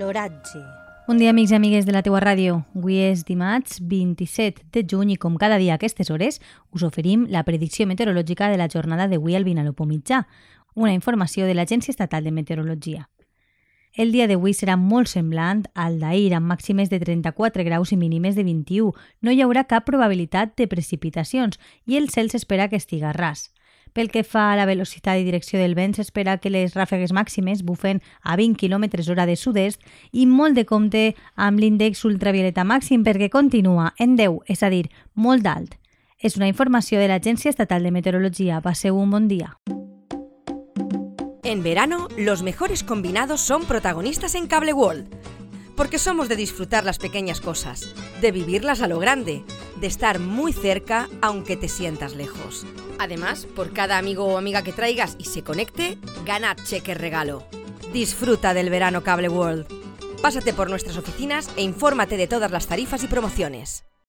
L'oratge. Bon dia, amics i amigues de la teua ràdio. Avui és dimarts 27 de juny i com cada dia a aquestes hores us oferim la predicció meteorològica de la jornada d'avui al Vinalopó mitjà, una informació de l'Agència Estatal de Meteorologia. El dia d'avui serà molt semblant al d'ahir, amb màximes de 34 graus i mínimes de 21. No hi haurà cap probabilitat de precipitacions i el cel s'espera que estiga ras. Pel que fa a la velocitat i direcció del vent, s'espera que les ràfegues màximes bufen a 20 km hora de sud-est i molt de compte amb l'índex ultravioleta màxim perquè continua en 10, és a dir, molt alt. És una informació de l'Agència Estatal de Meteorologia. Passeu un bon dia. En verano, los mejores combinados son protagonistas en Cable World. Porque somos de disfrutar las pequeñas cosas, de vivirlas a lo grande, de estar muy cerca aunque te sientas lejos. Además, por cada amigo o amiga que traigas y se conecte, gana cheque regalo. Disfruta del verano Cable World. Pásate por nuestras oficinas e infórmate de todas las tarifas y promociones.